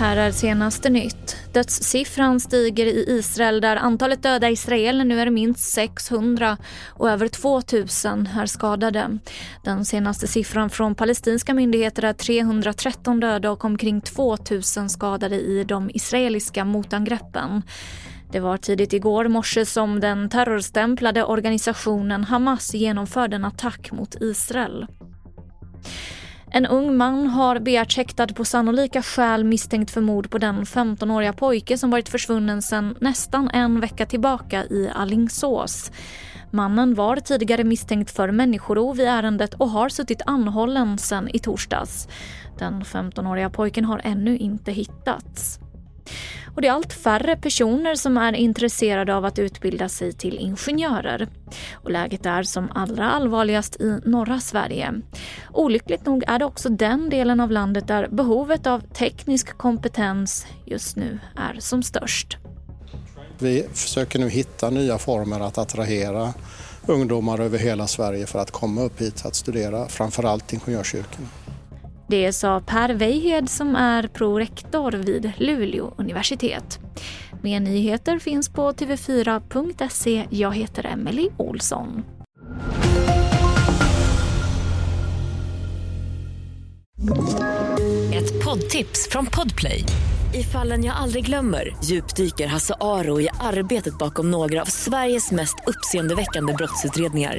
Här är senaste nytt. Dödssiffran stiger i Israel där antalet döda israeler nu är minst 600 och över 2000 är skadade. Den senaste siffran från palestinska myndigheter är 313 döda och omkring 2000 skadade i de israeliska motangreppen. Det var tidigt igår morse som den terrorstämplade organisationen Hamas genomförde en attack mot Israel. En ung man har begärts häktad på sannolika skäl misstänkt för mord på den 15-åriga pojke som varit försvunnen sedan nästan en vecka tillbaka i Allingsås. Mannen var tidigare misstänkt för människorov i ärendet och har suttit anhållen sedan i torsdags. Den 15-åriga pojken har ännu inte hittats. Och det är allt färre personer som är intresserade av att utbilda sig till ingenjörer. Och läget är som allra allvarligast i norra Sverige. Olyckligt nog är det också den delen av landet där behovet av teknisk kompetens just nu är som störst. Vi försöker nu hitta nya former att attrahera ungdomar över hela Sverige för att komma upp hit att studera, framförallt ingenjörsyrken. Det sa Per Weihed som är prorektor vid Luleå universitet. Mer nyheter finns på tv4.se. Jag heter Emily Olsson. Ett poddtips från Podplay. I fallen jag aldrig glömmer djupdyker Hasse Aro i arbetet bakom några av Sveriges mest uppseendeväckande brottsutredningar